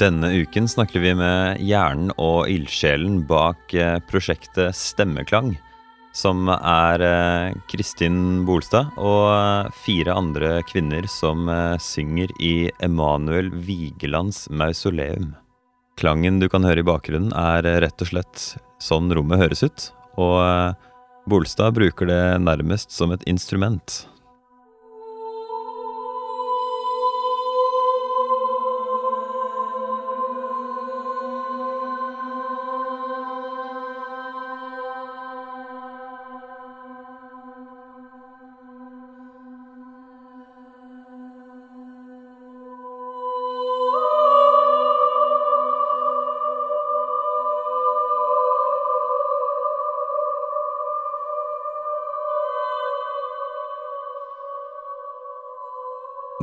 Denne uken snakker vi med hjernen og ildsjelen bak eh, prosjektet Stemmeklang. Som er eh, Kristin Bolstad og eh, fire andre kvinner som synger i Emanuel Vigelands mausoleum. Klangen du kan høre i bakgrunnen, er rett og slett sånn rommet høres ut. Og Bolstad bruker det nærmest som et instrument.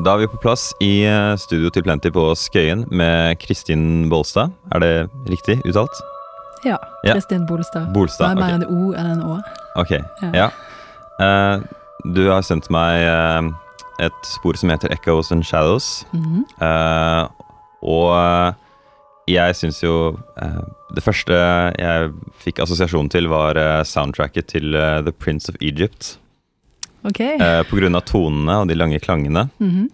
Da er vi på plass i eh, studio til Plenty på Skøyen med Kristin Bolstad. Er det riktig uttalt? Ja. Ja. Kristin Bolstad. Bolstad, Det er mer okay. en O enn en Å. Ok, Ja. ja. Uh, du har sendt meg uh, et spor som heter Echoes and Shadows. Mm -hmm. uh, og jeg syns jo Det første jeg fikk assosiasjon til, var soundtracket til The Prince of Egypt. Ok. Eh, på grunn av tonene og de lange klangene. Mhm.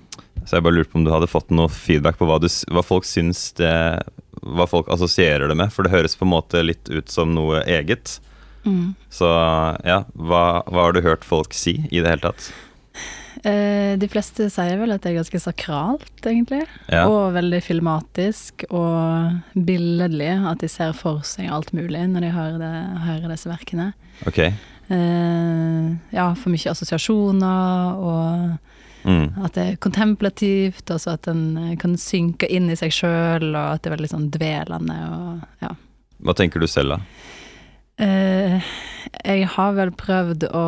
Så jeg bare lurte på om du hadde fått noe feedback på hva, du, hva folk syns det Hva folk assosierer det med, for det høres på en måte litt ut som noe eget. Mm. Så ja, hva, hva har du hørt folk si i det hele tatt? Eh, de fleste sier vel at det er ganske sakralt, egentlig. Ja. Og veldig filmatisk og billedlig. At de ser for seg alt mulig når de hører, det, hører disse verkene. Ok. Eh, ja, for mye assosiasjoner, og Mm. at det er kontemplativt, og så at en eh, kan synke inn i seg sjøl, og at det er veldig sånn dvelende og ja. Hva tenker du selv, da? Eh, jeg har vel prøvd å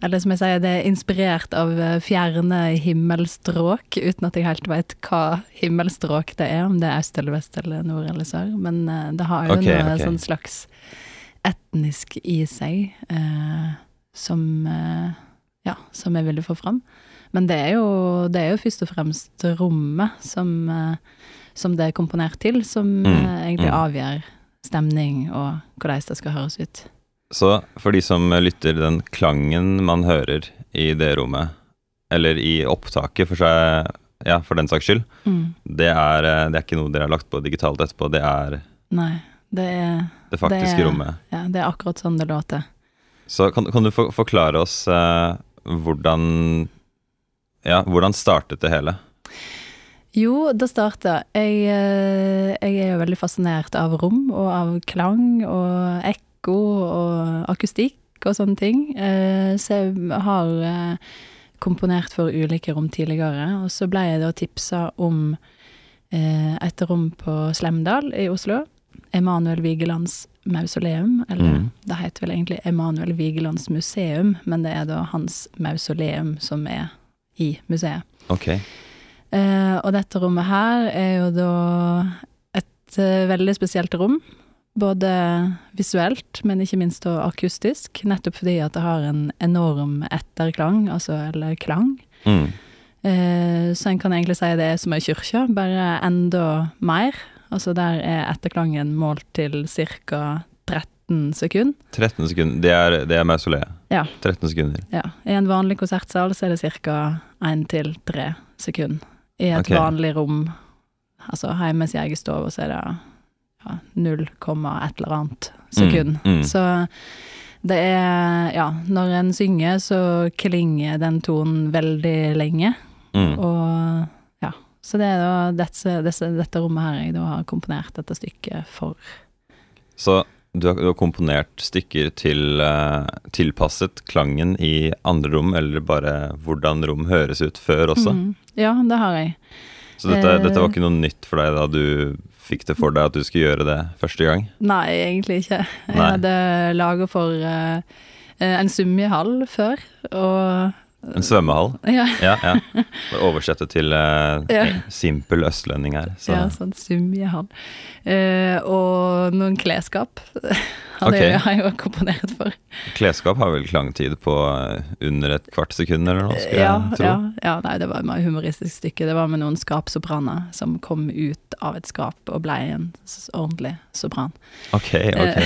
Eller som jeg sier, det er inspirert av eh, fjerne himmelstråk, uten at jeg helt vet hva himmelstråk det er, om det er øst eller vest eller nord eller sør. Men det har jo okay, noe okay. sånn slags etnisk i seg eh, som Ja, som jeg ville få fram. Men det er jo, det er jo først og fremst rommet som, eh, som det er komponert til, som Mm, eh, egentlig mm. avgjør stemning og hvordan det skal høres ut. Så for de som lytter, den klangen man hører i det rommet, eller i opptaket for seg, ja, for den saks skyld, Mm. det er, eh, det er ikke noe dere har lagt på digitalt etterpå, det er Nei, det er, det faktiske Det er- rommet. ja, det er akkurat sånn det låter. Så kan, kan du for, forklare oss eh, hvordan Ja, hvordan startet det hele? Jo, det starta Jeg, eh, jeg er jo veldig fascinert av rom og av klang og ekko og akustikk og sånne ting. Eh, Så jeg har eh, komponert for ulike rom tidligere, og så ble jeg da tipsa om et rom på Slemdal i Oslo. Emanuel Vigelands mausoleum, eller Mm. det heter vel egentlig Emanuel Vigelands museum, men det er da hans mausoleum som er i museet. Okay. Eh, og dette rommet her er jo da et eh, veldig spesielt rom. Både visuelt, men ikke minst og akustisk. Nettopp fordi at det har en enorm etterklang, altså eller klang. Mm. Eh, så en kan egentlig si det er som ei kirke, bare enda mer. Altså der er etterklangen målt til ca. 13 sekunder. 13 sekunder. Det er, det er mausoleet. Ja. 13 sekunder. Ja. I en vanlig konsertsal så er det ca. 1-3 sekunder. I et okay. vanlig rom, altså hjemme i egen så er det ja, 0, et eller annet sekund. Mm, mm. Så det er Ja, når en synger, så klinger den tonen veldig lenge. Mm. Og ja. Så det er da dette, dette, dette rommet her jeg da har komponert dette stykket for. Så du har, du har komponert stykker til uh, tilpasset klangen i andre rom, eller bare hvordan rom høres ut før også? Mm. Ja, det har jeg. Så dette, Eh. dette var ikke noe nytt for deg da du fikk det for deg at du skulle gjøre det første gang? Nei, egentlig ikke. Jeg Nei. hadde laga for uh, en summehall før, og En svømmehall? Ja, Ja, ja. Oversette til uh, Ja. simpel østlending her. Så. ja sånn sumjehall. Uh, og noen klesskap. Han Ok. er har jeg jo komponert for. Klesskap har vel klangtid på eh, under et kvart sekund eller noe, skulle Ja, jeg tro. ja, ja, nei, det var et humoristisk stykke. Det var med noen skapsopraner som kom ut av et skap og ble en ordentlig sopran. Ok, ok.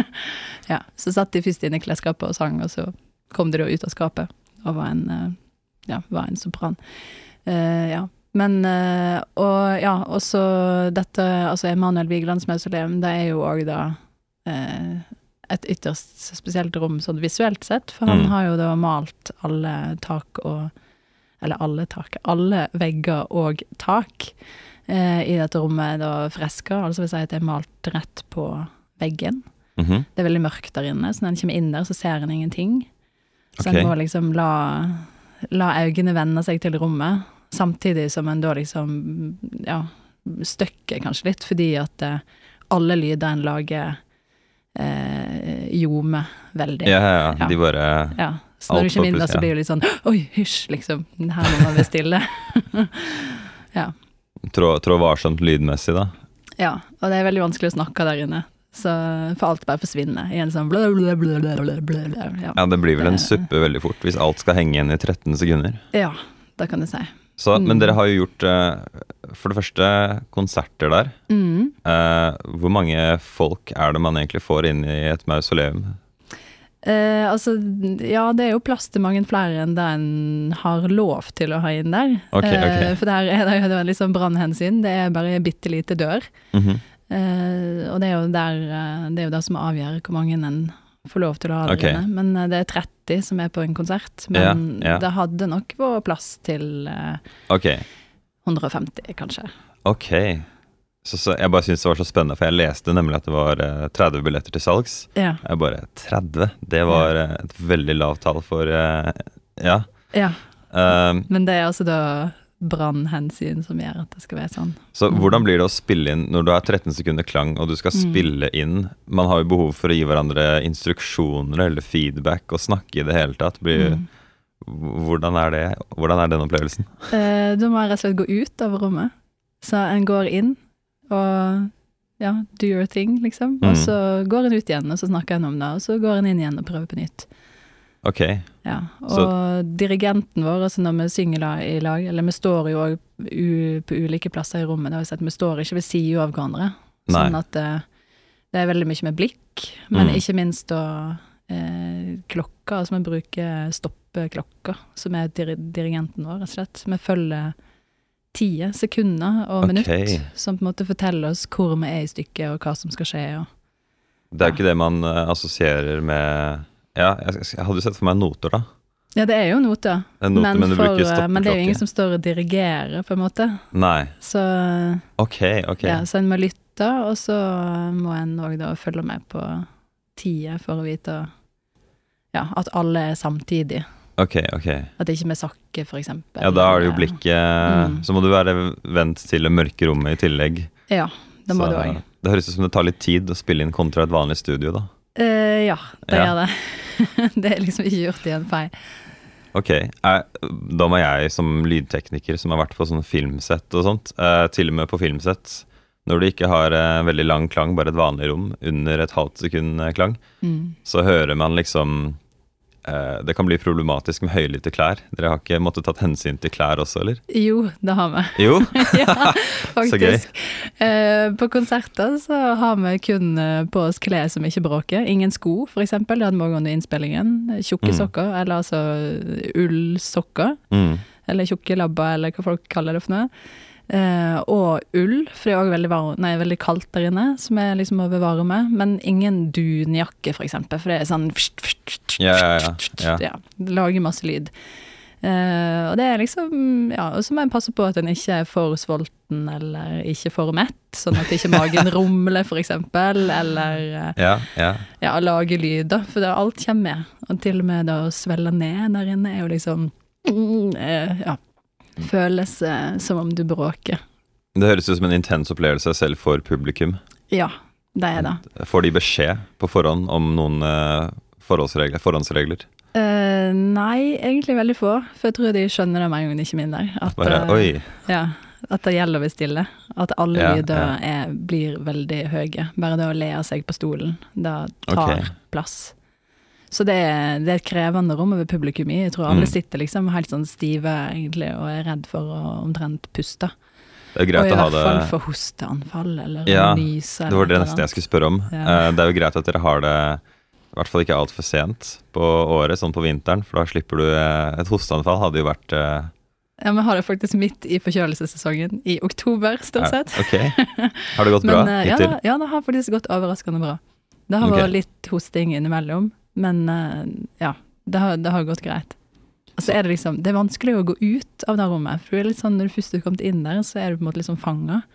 Ja, Så satt de først inne i klesskapet og sang, og så kom de da ut av skapet og var en, eh, ja, var en sopran. Eh, ja. Men eh, Og ja, også dette Altså Emanuel Vigelands mausoleum, det er jo òg da et ytterst spesielt rom sånn visuelt sett, for han Mm. har jo da malt alle tak og Eller alle tak, alle vegger og tak eh, i dette rommet da fresker, altså vil si at det er malt rett på veggen. Mhm. Det er veldig mørkt der inne, så når en kommer inn der, så ser en ingenting. Så okay. en må liksom la, la øynene vende seg til rommet, samtidig som en da liksom, ja, støkker kanskje litt, fordi at eh, alle lyder en lager eh, ljomer veldig. Ja, ja, ja. Ja. De bare Ja. Så når du kommer inn der, så blir det litt sånn Oi, hysj, liksom. Her må man være stille. trå, trå varsomt lydmessig, da. ja. Og det er veldig vanskelig å snakke der inne. Så for alt bare forsvinner i en sånn blø, blø, blø, blø. Ja. Ja, Det blir vel en suppe veldig fort hvis alt skal henge igjen i 13 sekunder. ja, det kan du si. Så, Mm. Men dere har jo gjort eh, for det første konserter der. Mm. Eh, hvor mange folk er det man egentlig får inn i et mausoleum? Eh, altså, ja, det er jo plass til mange flere enn det en har lov til å ha inn der. Okay, okay. Eh, for der er det jo sånn brannhensyn. Det er bare bitte lite dør. Mm Eh, og det er jo der eh, Det er jo det som avgjør hvor mange en får lov til å ha der Ok. inne. Men eh, det er 30 som er på en konsert. Men Ja, ja. det hadde nok vært plass til eh, Ok. 150, kanskje. ok. Så, så jeg bare syntes det var så spennende, for jeg leste nemlig at det var eh, 30 billetter til salgs. Ja. Jeg bare 30? Det var eh, et veldig lavt tall for eh, Ja. ja. Eh, Men det er altså da brannhensyn som gjør at det skal være sånn. så Mm. hvordan blir det å spille inn når du har 13 sekunder klang, og du skal Mm. spille inn Man har jo behov for å gi hverandre instruksjoner eller feedback og snakke i det hele tatt. Blir, Mm. Hvordan er det? Hvordan er den opplevelsen? Eh, da må jeg rett og slett gå ut av rommet. Så en går inn og ja, do your thing, liksom. Og Mm. så går en ut igjen, og så snakker en om det, og så går en inn igjen og prøver på nytt. Ok. Ja, og Så- dirigenten vår, altså når vi synger da, i lag, eller vi står jo òg på ulike plasser i rommet, det har vi sett, vi står ikke ved siden av hverandre. Nei. Sånn at det, det er veldig mye med blikk, men Mm. ikke minst da eh, klokka, altså vi bruker stoppeklokka, som er dir dirigenten vår, rett og slett. Vi følger tider, sekunder og Ok. minutt, som på en måte forteller oss hvor vi er i stykket, og hva som skal skje. Og. Det er ja. ikke det man eh, assosierer med Ja, jeg, jeg hadde jo sett for meg noter, da. Ja, det er jo noter, er noter men, men, for, eh, men det er jo ingen som står og dirigerer, på en måte. Nei. Så, okay, okay. ja, så en må lytte, og så må en òg da følge med på tida for å vite ja, at alle er samtidig. Ok, ok. At det ikke vi sakker, eksempel. Ja, da er det jo blikket Mm. Så må du være vendt til det mørke rommet i tillegg. Ja, det må Så du òg. Det høres ut som det tar litt tid å spille inn kontra et vanlig studio, da. Eh, ja, det Ja. gjør det. det er liksom ikke gjort i en fei. Ok, er, Da må jeg som lydtekniker som har vært på sånn filmsett og sånt, eh, til og med på filmsett, når du ikke har eh, veldig lang klang, bare et vanlig rom, under et halvt sekund eh, klang, Mm. så hører man liksom eh, Det kan bli problematisk med høylytte klær. Dere har ikke måttet tatt hensyn til klær også, eller? Jo, det har vi. Jo? ja, faktisk. Eh, på konserter så har vi kun eh, på oss klær som ikke bråker. Ingen sko, eksempel. Det hadde vi òg under innspillingen. Tjukke Mm. sokker, eller altså ullsokker. Mm. Eller tjukke labber, eller hva folk kaller det for noe. Eh, og ull, for det er òg veldig, veldig kaldt der inne, som jeg liksom må bevare med. Men ingen dunjakke, for eksempel, for det er sånn Ja, ja, ja, ja. lager masse lyd. Eh, og det er liksom Ja, og så må en passe på at en ikke er for sulten eller ikke for mett, sånn at ikke magen rumler, for eksempel, eller eh, Ja, ja. ja, lage lyder, for det, alt kommer med. Og til og med det å svelle ned der inne er jo liksom eh, Ja. Føles eh, som om du bråker. Det høres ut som en intens opplevelse selv for publikum. Ja, det er det. Får de beskjed på forhånd om noen eh, forhåndsregler? Eh, nei, egentlig veldig få. For jeg tror de skjønner det med en gang de kommer inn der. At, Bare eh, oi. Ja, at det gjelder å være stille. At alle Ja, lyder ja. er, blir veldig høye. Bare det å le av seg på stolen, det tar okay. plass. Så det er, det er et krevende rom over publikum i. Jeg tror alle Mm. sitter liksom helt sånn stive egentlig og er redd for å omtrent puste. Det er Og i å ha hvert fall for hosteanfall eller Ja, nyse. Det var det neste jeg skulle spørre om. Ja. Eh, Det er jo greit at dere har det i hvert fall ikke altfor sent på året, sånn på vinteren, for da slipper du eh, Et hosteanfall hadde jo vært eh, Ja, vi har det faktisk midt i forkjølelsessesongen, i oktober stort ja, sett. Ok. Har det gått bra Men, ja, hittil? da- ja, det har faktisk gått overraskende bra. Det har vært litt hosting innimellom, men eh, ja, det har, det har gått greit. Og så er det liksom, det er vanskelig å gå ut av det rommet, for det sånn, når du først er kommet inn der, så er du på en måte liksom fanget.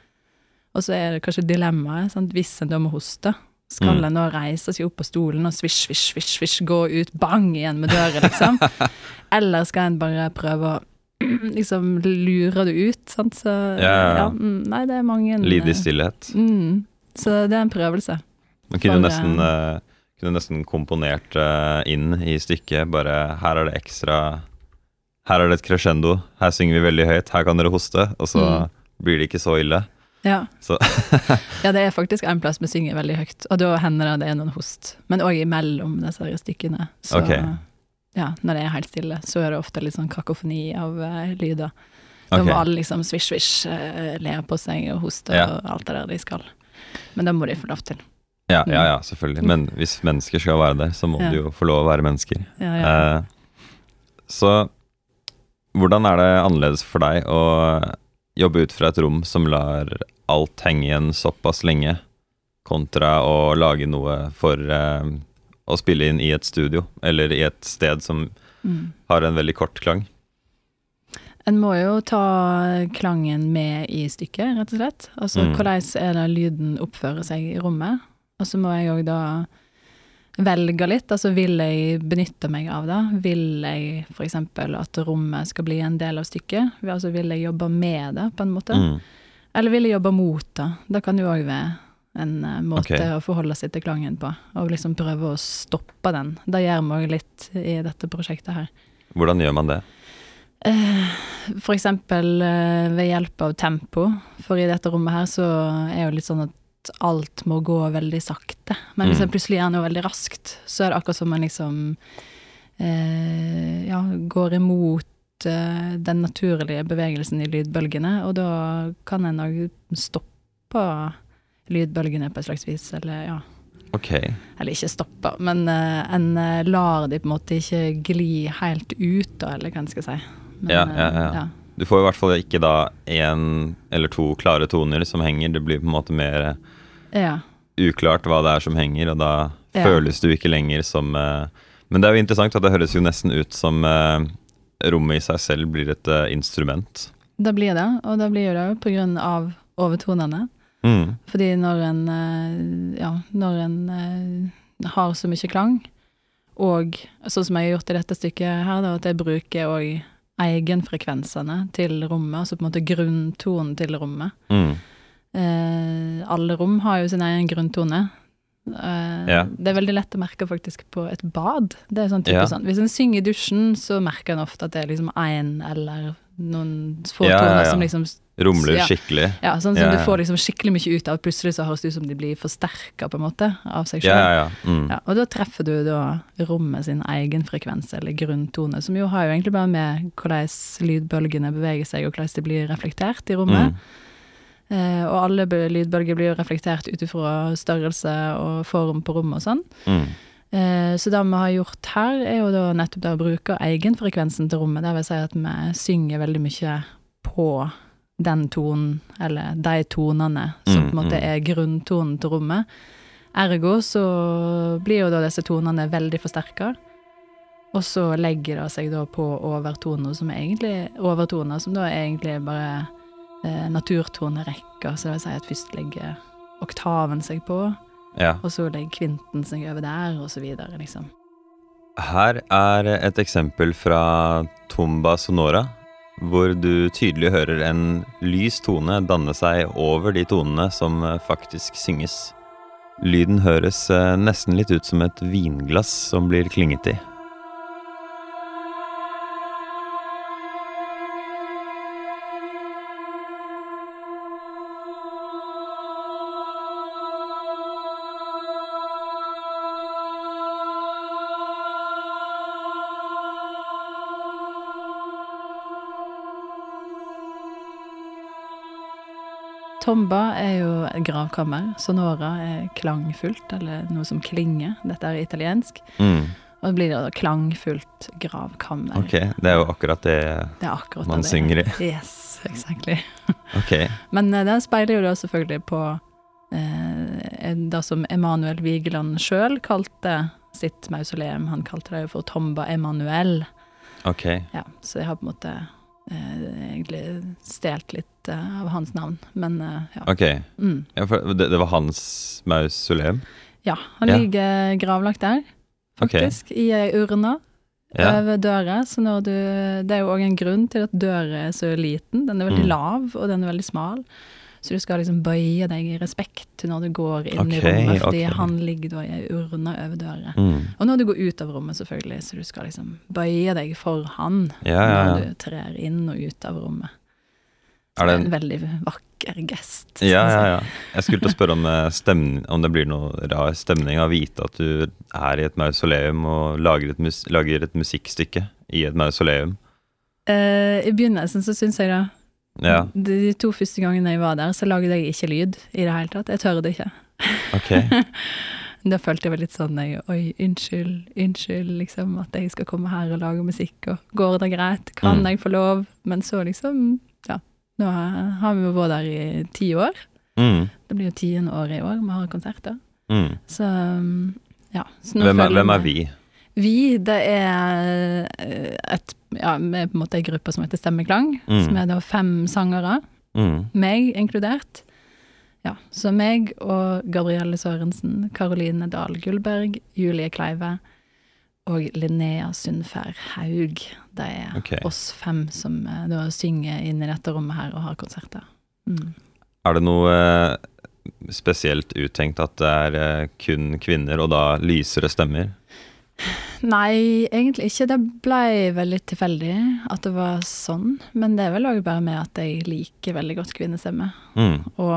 Og så er det kanskje dilemmaet, sant? hvis en da må hoste, skal Mm. en da reise seg opp på stolen og svisj, svisj, svisj, svisj, gå ut, bang igjen med døra, liksom? Eller skal en bare prøve å liksom lure det ut, sant? Så Ja, ja, mm, nei, det er mange Lide i eh, stillhet. Mm. Så det er en prøvelse. Man kunne jo nesten, eh, kunne nesten komponert eh, inn i stykket bare Her er det ekstra Her er det et crescendo, her synger vi veldig høyt, her kan dere hoste, og så Mm. blir det ikke så ille. Ja. Så- ja, det er faktisk en plass vi synger veldig høyt, og da hender det det er noen host. Men òg imellom disse stykkene. Så okay. ja, når det er helt stille, så er det ofte litt sånn kakofoni av uh, lyder. Da okay. må alle liksom svisj, svisj, uh, le på seg og hoste Ja. og alt det der de skal. Men det må de få lov til. Ja, ja, ja, selvfølgelig. Men hvis mennesker skal være der, så må Ja. de jo få lov å være mennesker. Ja, ja. Eh, så hvordan er det annerledes for deg å jobbe ut fra et rom som lar alt henge igjen såpass lenge, kontra å lage noe for eh, å spille inn i et studio, eller i et sted som Mm. har en veldig kort klang? En må jo ta klangen med i stykket, rett og slett. Altså Mm. hvordan er det lyden oppfører seg i rommet. Og så må jeg òg da velge litt. Altså vil jeg benytte meg av det? Vil jeg f.eks. at rommet skal bli en del av stykket? Altså vil jeg jobbe med det, på en måte? Mm. Eller vil jeg jobbe mot det? Det kan jo òg være en eh, måte okay. å forholde seg til klangen på. Og liksom prøve å stoppe den. Det gjør vi òg litt i dette prosjektet her. Hvordan gjør man det? Eh, For eksempel eh, ved hjelp av tempo, for i dette rommet her så er jo litt sånn at alt må gå veldig sakte. Men hvis Mm. en plutselig gjør noe veldig raskt, så er det akkurat som man liksom eh, ja, går imot eh, den naturlige bevegelsen i lydbølgene, og da kan en òg stoppe lydbølgene på et slags vis, eller ja Okay. eller ikke stoppe, men eh, en eh, lar de på en måte ikke gli helt ut, da, eller hva en skal si. Men, Ja, ja, eh, ja. Du får i hvert fall ikke da én eller to klare toner som henger, det blir på en måte mer ja. uklart hva det er som henger, og da Ja. føles du ikke lenger som uh, Men det er jo interessant at det høres jo nesten ut som uh, rommet i seg selv blir et uh, instrument. Det blir det, og det blir det jo på grunn av overtonene. Mm. Fordi når en, eh, ja, når en eh, har så mye klang, og sånn som jeg har gjort i dette stykket her, da, at jeg bruker òg egenfrekvensene til rommet, altså på en måte grunntonen til rommet. Mm. Eh, alle rom har jo sin egen grunntone. Eh, Ja. Det er veldig lett å merke faktisk på et bad. Det er sånn type Ja. sånn. Hvis en synger i dusjen, så merker en ofte at det er liksom én eller noen få ja, toner som liksom Rumler Ja. skikkelig. Ja, sånn som Ja, du får liksom skikkelig mye ut av. Plutselig så høres det ut som de blir forsterka, på en måte, av seg Ja, sjøl. ja, ja. Mm. Ja, og da treffer du da rommet sin egen frekvens, eller grunntone, som jo har jo egentlig bare med hvordan lydbølgene beveger seg, og hvordan de blir reflektert i rommet. Mm. Eh, og alle lydbølger blir jo reflektert ut ifra størrelse og form på rommet og sånn. Mm. Eh, så det vi har gjort her, er jo da nettopp det å bruke egenfrekvensen til rommet. Det vil si at vi synger veldig mye på den tonen, eller de tonene, som Mm, på en måte mm. er grunntonen til rommet. Ergo så blir jo da disse tonene veldig forsterka. Og så legger det seg da på overtoner som egentlig overtoner, som da egentlig bare eh, naturtonerekka, Så det vil si at først legger oktaven seg på, Ja. og så legger kvinten seg over der, og så videre, liksom. Her er et eksempel fra Tomba Sonora, hvor du tydelig hører en lys tone danne seg over de tonene som eh, faktisk synges. Lyden høres eh, nesten litt ut som et vinglass som blir klinget i. Tomba er jo gravkammer. Sonora er klangfullt, eller noe som klinger. Dette er italiensk. Mm. Og det blir da klangfullt gravkammer. Ok, det er jo akkurat det Det akkurat man det. synger i. Yes, exactly. Ok. Men eh, den speiler jo da selvfølgelig på eh, det som Emanuel Vigeland sjøl kalte sitt mausoleum. Han kalte det jo for Tomba Emanuel. Ok. Ja, så jeg har på en måte egentlig stjålet litt eh, av hans navn. Men eh, ja. Ok. Mm. Ja, det, det var hans mausoleum? ja. Han Ja. ligger gravlagt der, faktisk. faktisk, i ei urne Ja. over døra. Så når du Det er jo òg en grunn til at døra er så liten. Den er veldig Mm. lav, og den er veldig smal. Så du skal liksom bøye deg i respekt når du går inn i rommet, fordi okay. han ligger da i ei urne over døra. Mm. Og når du går ut av rommet, selvfølgelig, så du skal liksom bøye deg for han Ja, ja, når du trer inn og ut av rommet. Så Er det det en en veldig vakker gest. Ja, ja, ja. Jeg skulle til å spørre om, eh, stemning, om det blir noe rar stemning av å vite at du er i et mausoleum og lager et, mus lager et musikkstykke i et mausoleum. Uh, I begynnelsen så syns jeg da Ja, De to første gangene jeg var der, så lagde jeg ikke lyd i det hele tatt. Jeg tørde ikke. Okay. Da følte jeg meg litt sånn jeg, Oi, unnskyld, unnskyld, liksom, at jeg skal komme her og lage musikk, og går det greit? Kan Mm. jeg få lov? Men så liksom, ja. Nå har vi jo vært der i ti år. Mm. Det blir jo tiende året i år vi har konserter. Mm. Så um, ja. Så Hvem, er, hvem er vi? Vi, det er Et et Ja, vi er på en måte en gruppe som heter Stemmeklang. Mm. Som er da fem sangere. Mm. meg inkludert. Ja, så meg og Gabrielle Sørensen, Karoline Dahl Gullberg, Julie Kleive og Linnea Sundfær Haug. Det er okay. oss fem som eh, da synger inn i dette rommet her og har konserter. Mm. Er det noe eh, spesielt uttenkt at det er eh, kun kvinner, og da lysere stemmer? Nei, egentlig ikke. Det ble vel litt tilfeldig at det var sånn. Men det er vel òg bare med at jeg liker veldig godt kvinnestemme. Mm. Og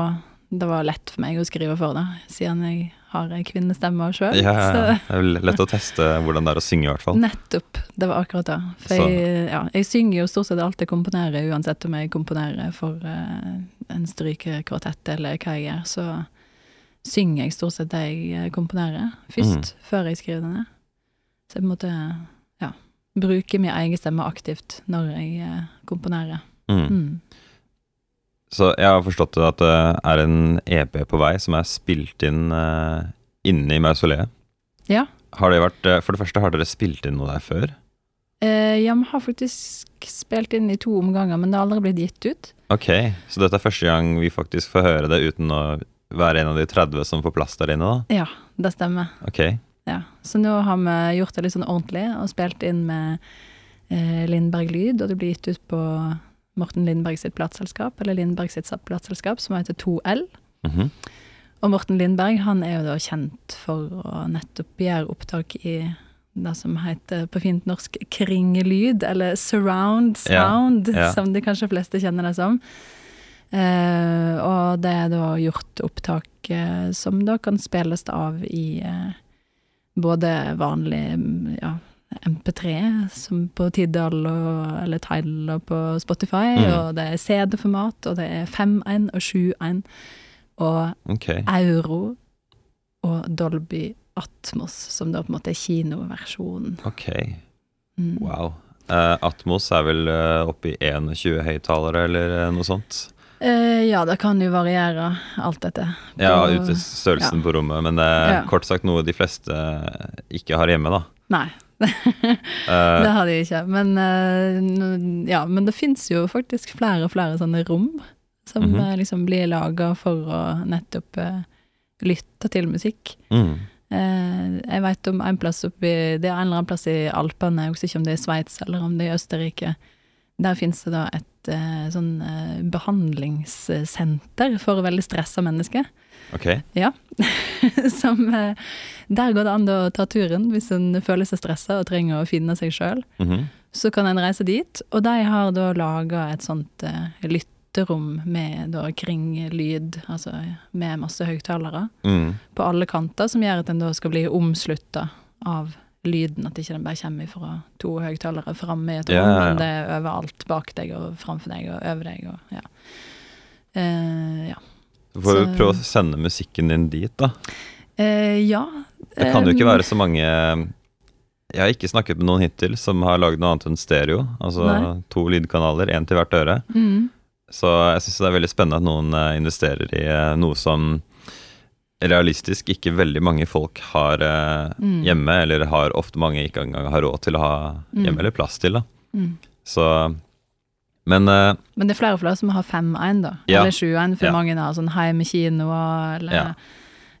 det var lett for meg å skrive for det, siden jeg har ei kvinnestemme sjøl. Ja, ja, ja. Det er vel lett å teste hvordan det er å synge, i hvert fall. Nettopp. Det var akkurat det. For jeg, ja, jeg synger jo stort sett alt jeg komponerer, uansett om jeg komponerer for uh, en strykekvartett eller hva jeg gjør. Så synger jeg stort sett det jeg eh, komponerer først, før jeg skriver det ned. Så jeg på en måte ja, bruker min egen stemme aktivt når jeg eh, komponerer. Mm. Mm. Så jeg har forstått at det er en EP på vei som er spilt inn uh, inne i mausoleet. Ja. Har det vært, eh, for det første, har dere spilt inn noe der før? Uh, ja, vi har faktisk spilt inn i to omganger, men det har aldri blitt gitt ut. Ok, så dette er første gang vi faktisk får høre det uten å være en av de 30 som får plass der inne, da? Ja, det stemmer. Ok. Ja, så nå har vi gjort det litt sånn ordentlig og spilt inn med eh, Lindberg Lyd, og det blir gitt ut på Morten Lindberg sitt plateselskap, eller Lindberg sitt plateselskap, som heter 2L. Mhm. Og Morten Lindberg han er jo da kjent for å nettopp gjøre opptak i det som heter på fint norsk kringelyd, eller surround Ja, sound, ja. som de kanskje fleste kjenner det som. Eh, og det er da gjort opptak eh, som da kan spilles av i eh, både vanlig mm, ja, MP3, som på Tidal og, eller Tidal og på Spotify, Mm. og det er CD-format, og det er 5.1 og 7.1, og okay. Euro og Dolby Atmos, som da på en måte er kinoversjonen. Ok. Mm. Wow. Uh, Atmos er vel uh, oppe i 21 høyttalere, eller uh, noe sånt? Eh, ja, det kan jo variere alt dette. Ja, På- ut i størrelsen ja. på rommet, men det er Ja. kort sagt noe de fleste ikke har hjemme, da. Nei, Eh, det har de ikke. Men, eh, ja, men det fins jo faktisk flere og flere sånne rom som mm -hmm. liksom blir laga for å nettopp uh, lytte til musikk. mm. Uh, jeg veit om en plass oppi Det er en eller annen plass i Alpene, jeg husker ikke om det er i Sveits eller om det er i Østerrike. Der fins det da et eh, sånn eh, behandlingssenter for veldig stressa mennesker. Ok. som eh, Der går det an å ta turen hvis en føler seg stressa og trenger å finne seg sjøl. Mhm. Så kan en reise dit, og de har da laga et sånt eh, lytterom med da kringlyd, altså med masse høyttalere Mm. på alle kanter, som gjør at en da skal bli omslutta av lyden, at ikke den bare kommer fra to høyttalere framme i et rom, men det er overalt bak deg og framfor deg og over deg og ja. Uh, ja. Så får vi prøve å sende musikken din dit, da. Uh, ja. Det kan jo ikke Eh, være så mange Jeg har ikke snakket med noen hittil som har lagd noe annet enn stereo. Altså Nei. to lydkanaler, én til hvert øre. Mm, Så jeg syns det er veldig spennende at noen investerer i noe som realistisk ikke veldig mange folk har eh, Mm. hjemme, eller har ofte mange ikke engang har råd til å ha hjemme, Mm. eller plass til. da. mm. Så Men eh, Men det er flere og flere som har 5-1, da. Ja. Eller 7-1, for Ja. mange har sånn heimekinoer, eller Ja.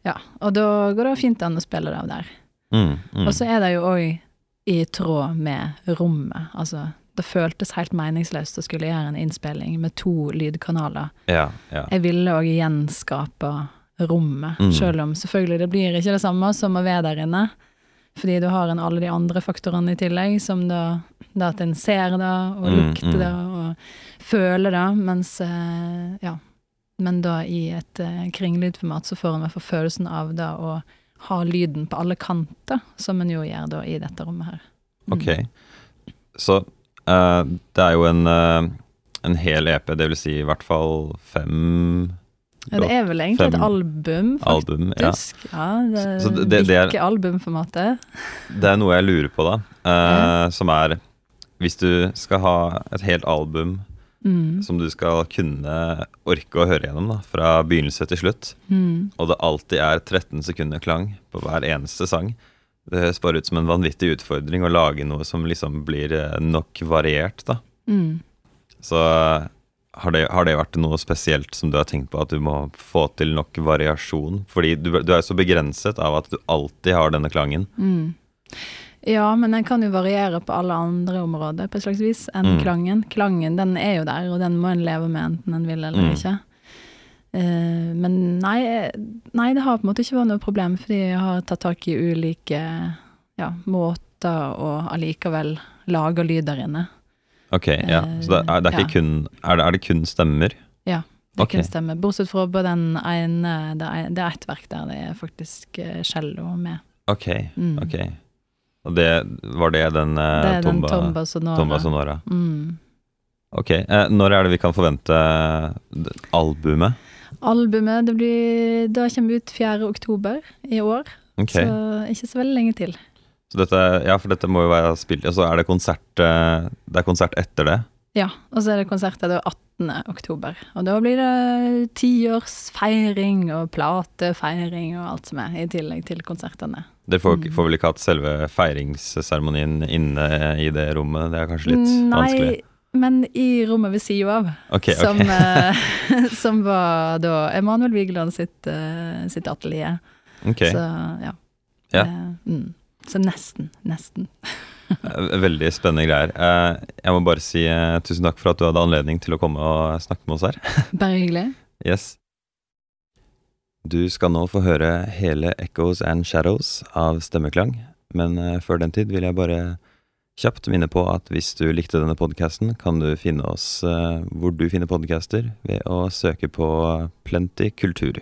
ja. Og da går det fint an å spille det av der. mm, mm. Og så er det jo òg i tråd med rommet. Altså, det føltes helt meningsløst å skulle gjøre en innspilling med to lydkanaler. Ja, ja. Jeg ville òg gjenskape rommet, Mm. selv om selvfølgelig det blir ikke det samme som å være der inne. Fordi du har en alle de andre faktorene i tillegg, som da, da at en ser det, og Mm, lukter mm. det, og føler det, mens eh, Ja. Men da i et eh, kringlydformat så får en i hvert fall følelsen av det å ha lyden på alle kanter, som en jo gjør da i dette rommet her. Mm. Ok. Så uh, det er jo en, uh, en hel EP, det vil si i hvert fall fem Ja, det er vel egentlig et album, album, album. Ja. faktisk. Ja, det, Så det- det er- albumformatet. Det er noe jeg lurer på, da. eh, Som er Hvis du skal ha et helt album Mm. som du skal kunne orke å høre gjennom, da, fra begynnelse til slutt, Mm. og det alltid er 13 sekunder klang på hver eneste sang Det høres bare ut som en vanvittig utfordring å lage noe som liksom blir eh, nok variert, da. Mm. Så har det, har det vært noe spesielt som du har tenkt på, at du må få til nok variasjon? Fordi du, du er så begrenset av at du alltid har denne klangen. Mm. Ja, men den kan jo variere på alle andre områder på et slags vis enn Mm. klangen. Klangen den er jo der, og den må en leve med enten en vil eller Mm. ikke. Uh, men nei, nei, det har på en måte ikke vært noe problem, fordi jeg har tatt tak i ulike ja, måter å allikevel lage lyd der inne. Ok, ja. Så det er, det er, ikke kun, er, det, er det kun stemmer? Det okay. kun stemmer. Bortsett fra på den ene Det er, det er ett verk der det er faktisk eh, cello med. Ok, Mm. ok. Og det, var det den eh, Det er den Tomba, Tomba Sonora. Tomba Sonora? Mm. Ok, eh, når er det vi kan forvente albumet? Albumet det blir, da kommer ut 4. oktober i år, Ok, så så, ikke så veldig lenge til. Dette, ja, for dette må jo være spilt, og så er det konsert, eh, det er konsert etter det? Ja, og så er det konsert da 18. oktober. Og da blir det tiårsfeiring og platefeiring og alt som er, i tillegg til konsertene. Dere får, Mm. får vel ikke hatt selve feiringsseremonien inne i det rommet? Det er kanskje litt vanskelig? Nei, men i rommet ved sida av, okay, okay. som, eh, som var da Emanuel Vigeland sitt, eh, sitt atelier. Ok, Så ja. Ja. Mm. Så nesten. Nesten. Eh, Veldig spennende greier. Eh, Jeg må bare si eh, tusen takk for at du hadde anledning til å komme og snakke med oss her. Bare hyggelig. Yes. Du skal nå få høre hele Echoes and Shadows av Stemmeklang, men før den tid vil jeg bare kjapt minne på at hvis du likte denne podkasten, kan du finne oss hvor du finner podcaster, ved å søke på Plenty kultur.